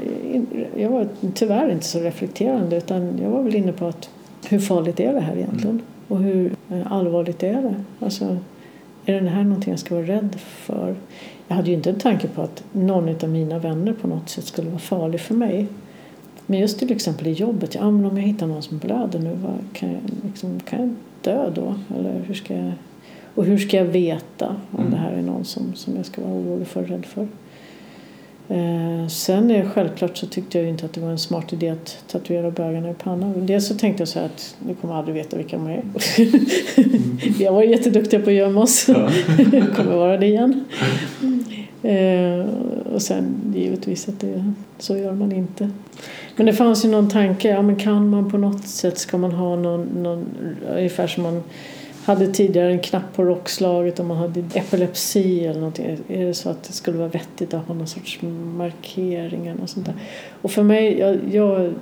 jag var tyvärr inte så reflekterande utan jag var väl inne på att hur farligt är det här egentligen? Mm. Och hur eh, allvarligt är det? Alltså, är det här någonting jag ska vara rädd för? Jag hade ju inte en tanke på att någon av mina vänner på något sätt skulle vara farlig för mig. Men just till exempel i jobbet, ja men om jag hittar någon som blöder nu, kan, jag, liksom, kan jag dö då? Eller hur ska jag, och hur ska jag veta om mm. det här är någon som, som jag ska vara orolig för, rädd för? Eh, sen är självklart så tyckte jag inte att det var en smart idé att tatuera bögarna i pannan. Dels så tänkte jag så att nu kommer jag aldrig veta vilka de är. Mm. <laughs> Har varit jätteduktiga på att gömma oss. Ja. <laughs> kommer vara det igen. Eh, och sen givetvis att det, så gör man inte. Men det fanns ju någon tanke, ja men kan man på något sätt, ska man ha någon, någon ungefär som man hade tidigare en knapp på rockslaget om man hade epilepsi eller någonting. Är det så att det skulle vara vettigt att ha någon sorts markering eller sånt där? Och för mig, jag, jag,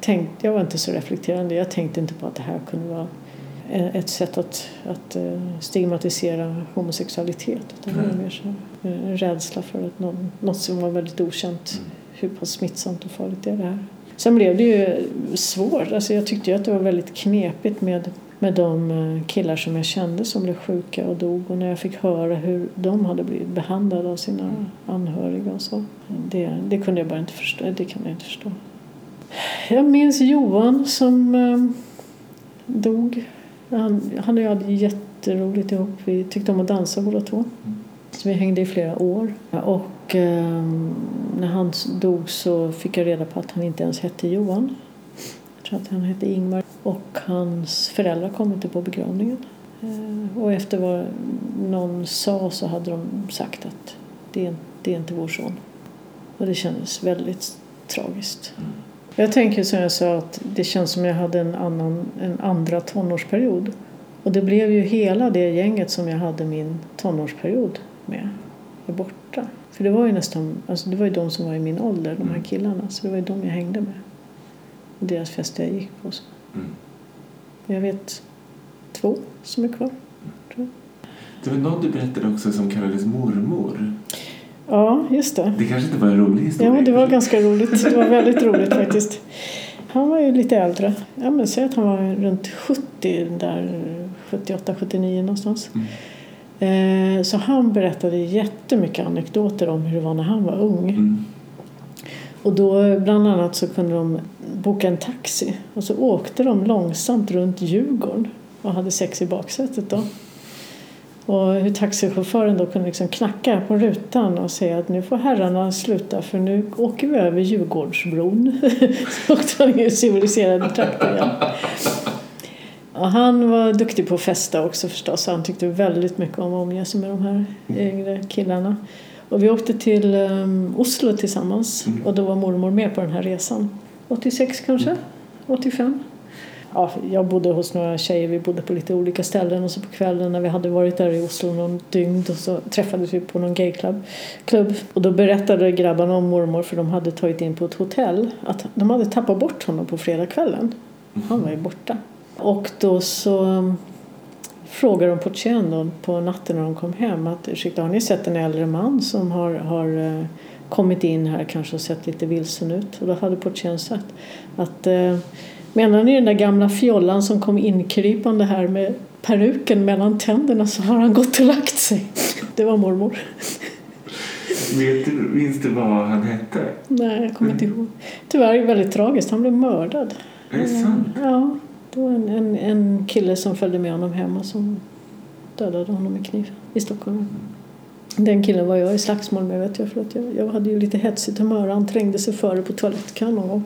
tänkte, jag var inte så reflekterande. Jag tänkte inte på att det här kunde vara ett sätt att, att eh, stigmatisera homosexualitet. Utan det var Mm. mer så här, eh, en rädsla för att någon, något som var väldigt okänt, Mm. hur pass smittsamt och farligt är det här. Sen blev det ju svårt. Alltså jag tyckte ju att det var väldigt knepigt med, med de eh, killar som jag kände som blev sjuka och dog. Och när jag fick höra hur de hade blivit behandlade av sina anhöriga och så. Det, det kunde jag bara inte förstå. Det kan jag inte förstå. Jag minns Johan som eh, dog. Han, han och jag hade jätteroligt ihop. Vi tyckte om att dansa båda två. Så vi hängde i flera år. Och eh, när han dog så fick jag reda på att han inte ens hette Johan. Att han hette Ingmar. Och hans föräldrar kom inte på begravningen. Eh, och efter vad någon sa så hade de sagt att det är, det är inte vår son. Och det kändes väldigt tragiskt. Jag tänker som jag sa att det känns som jag hade en, annan, en andra tonårsperiod. Och det blev ju hela det gänget som jag hade min tonårsperiod med är borta. För det var ju nästan, alltså det var ju de som var i min ålder, de här killarna. Så det var ju de jag hängde med. Och deras fester jag gick på. Så. Mm. Jag vet två som är kvar. Det var någon du berättade också som kallades mormor. Ja, just det. Det kanske inte var en rolig historia. Ja, det var ganska roligt. Det var väldigt roligt faktiskt. Han var ju lite äldre. Ja, men säg att han var runt 70, där 78, 79 någonstans. Eh, Så han berättade jättemycket anekdoter om hur det var när han var ung. Mm. Och då bland annat så kunde de boka en taxi och så åkte de långsamt runt Djurgården och hade sex i baksätet då. Och hur taxichauffören då kunde liksom knacka på rutan och säga att nu får herrarna sluta för nu åker vi över Djurgårdsbron. <laughs> så åkte han i civiliserade trakter igen. Och han var duktig på att festa också förstås. Han tyckte väldigt mycket om att omge sig med de här yngre killarna. Och vi åkte till um, Oslo tillsammans och då var mormor med på den här resan. 86 kanske? 85? Ja, jag bodde hos några tjejer, vi bodde på lite olika ställen och så på kvällen när vi hade varit där i Oslo någon dygn och så träffades vi på någon gayklubb. Klubb. Och då berättade grabbarna om mormor för de hade tagit in på ett hotell att de hade tappat bort honom på fredagskvällen. Han var ju borta. Och då så um, frågade de portieren då på natten när de kom hem att ursäkta har ni sett en äldre man som har, har eh, kommit in här kanske och sett lite vilsen ut? Och då hade portieren sagt att eh, menar ni den där gamla fjollan som kom inkrypande här med peruken mellan tänderna så har han gått och lagt sig. Det var mormor. Vet du, minns du vad han hette? Nej, jag kommer inte ihåg. Tyvärr är det väldigt tragiskt. Han blev mördad. Är det sant? Ja, då en, en, en kille som följde med honom hem och som dödade honom med kniv i Stockholm. Den killen var jag i slagsmål med vet jag för att jag, jag hade ju lite hetsigt humör. Han trängde sig före på toalettkön någon gång.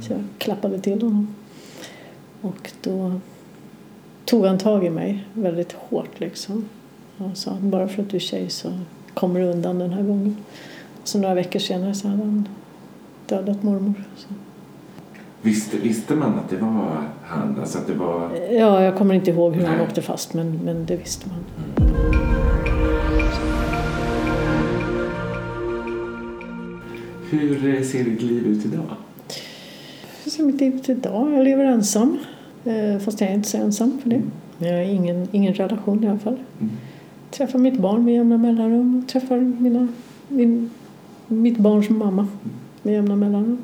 Så jag klappade till honom. Och då tog han tag i mig väldigt hårt liksom. Och sa bara för att du är tjej så kommer du undan den här gången. Så några veckor senare så hade han dödat mormor. Så. Visste, visste man att det var han? Alltså att det var... Ja, jag kommer inte ihåg hur han åkte fast men, men det visste man. Hur eh, ser ditt liv ut idag? Hur ser mitt liv ut idag? Jag lever ensam. Eh, Fast jag är inte så ensam för det. Jag har ingen, ingen relation i alla fall. Mm. Träffar mitt barn med jämna mellanrum. Träffar mina, min, mitt barns mamma med jämna mellanrum.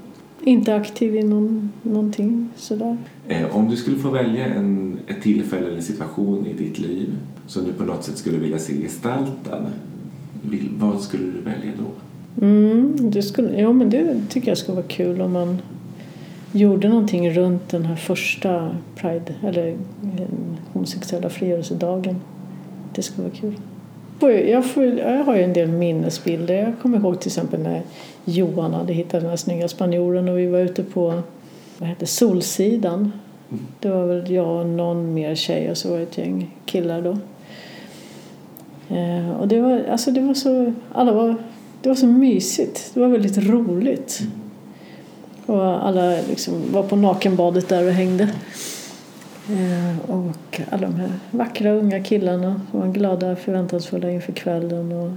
Inte aktiv i någon, någonting sådär. Eh, om du skulle få välja en, ett tillfälle eller situation i ditt liv som du på något sätt skulle vilja se gestaltad, vad skulle du välja då? Mm, det skulle, ja, men det tycker jag skulle vara kul om man gjorde någonting runt den här första Pride eller eh, homosexuella frigörelsedagen. Det skulle vara kul. Jag, får, jag har ju en del minnesbilder. Jag kommer ihåg till exempel när Johan hade hittat den här snygga spanjoren och vi var ute på vad heter, Solsidan. Det var väl jag och någon mer tjej och så var det ett gäng killar då. Eh, och det var, alltså det var så, alla var, det var så mysigt. Det var väldigt roligt. Och alla liksom var på nakenbadet där och hängde. Eh, och alla de här vackra unga killarna som var glada förväntansfulla inför kvällen och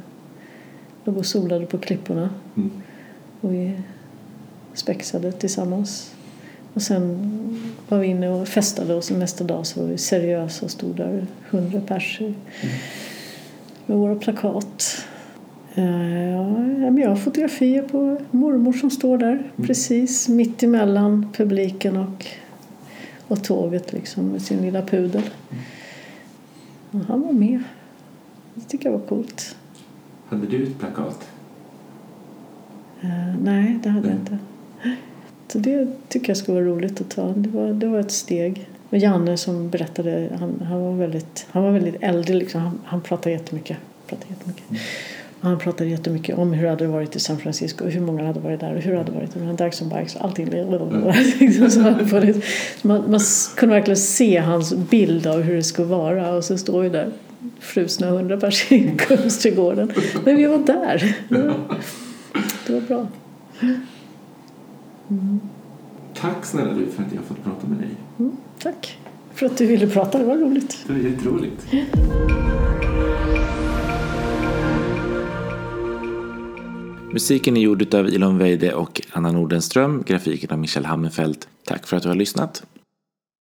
låg och solade på klipporna. Mm. Och vi spexade tillsammans. Och sen var vi inne och festade och så nästa dag så var vi seriösa och stod där hundra personer med våra plakat. Uh, ja, jag har fotografier på mormor som står där mm. precis mitt emellan publiken och, och tåget liksom med sin lilla pudel. Mm. han var med. Det tycker jag var coolt. Hade du ett plakat? Uh, nej, det hade nej. jag inte. Så det tycker jag skulle vara roligt att ta. Det var, det var ett steg. Och Janne som berättade, han, han var väldigt, han var väldigt äldre liksom. Han, han pratade jättemycket. Pratade jättemycket. Mm. Han pratade jättemycket om hur det hade varit i San Francisco och hur många hade varit där och hur det hade varit med Dags Bikes och allting. Mm. <laughs> man, man kunde verkligen se hans bild av hur det skulle vara och så står vi där frusna hundra personer i <laughs> Kungsträdgården. Men vi var där. Det var, bra. Mm. Tack snälla du för att jag har fått prata med dig. Mm, tack för att du ville prata, det var roligt. Det var jätteroligt. Musiken är gjord av Ilon Weide och Anna Nordenström, grafiken av Michel Hammenfeldt. Tack för att du har lyssnat.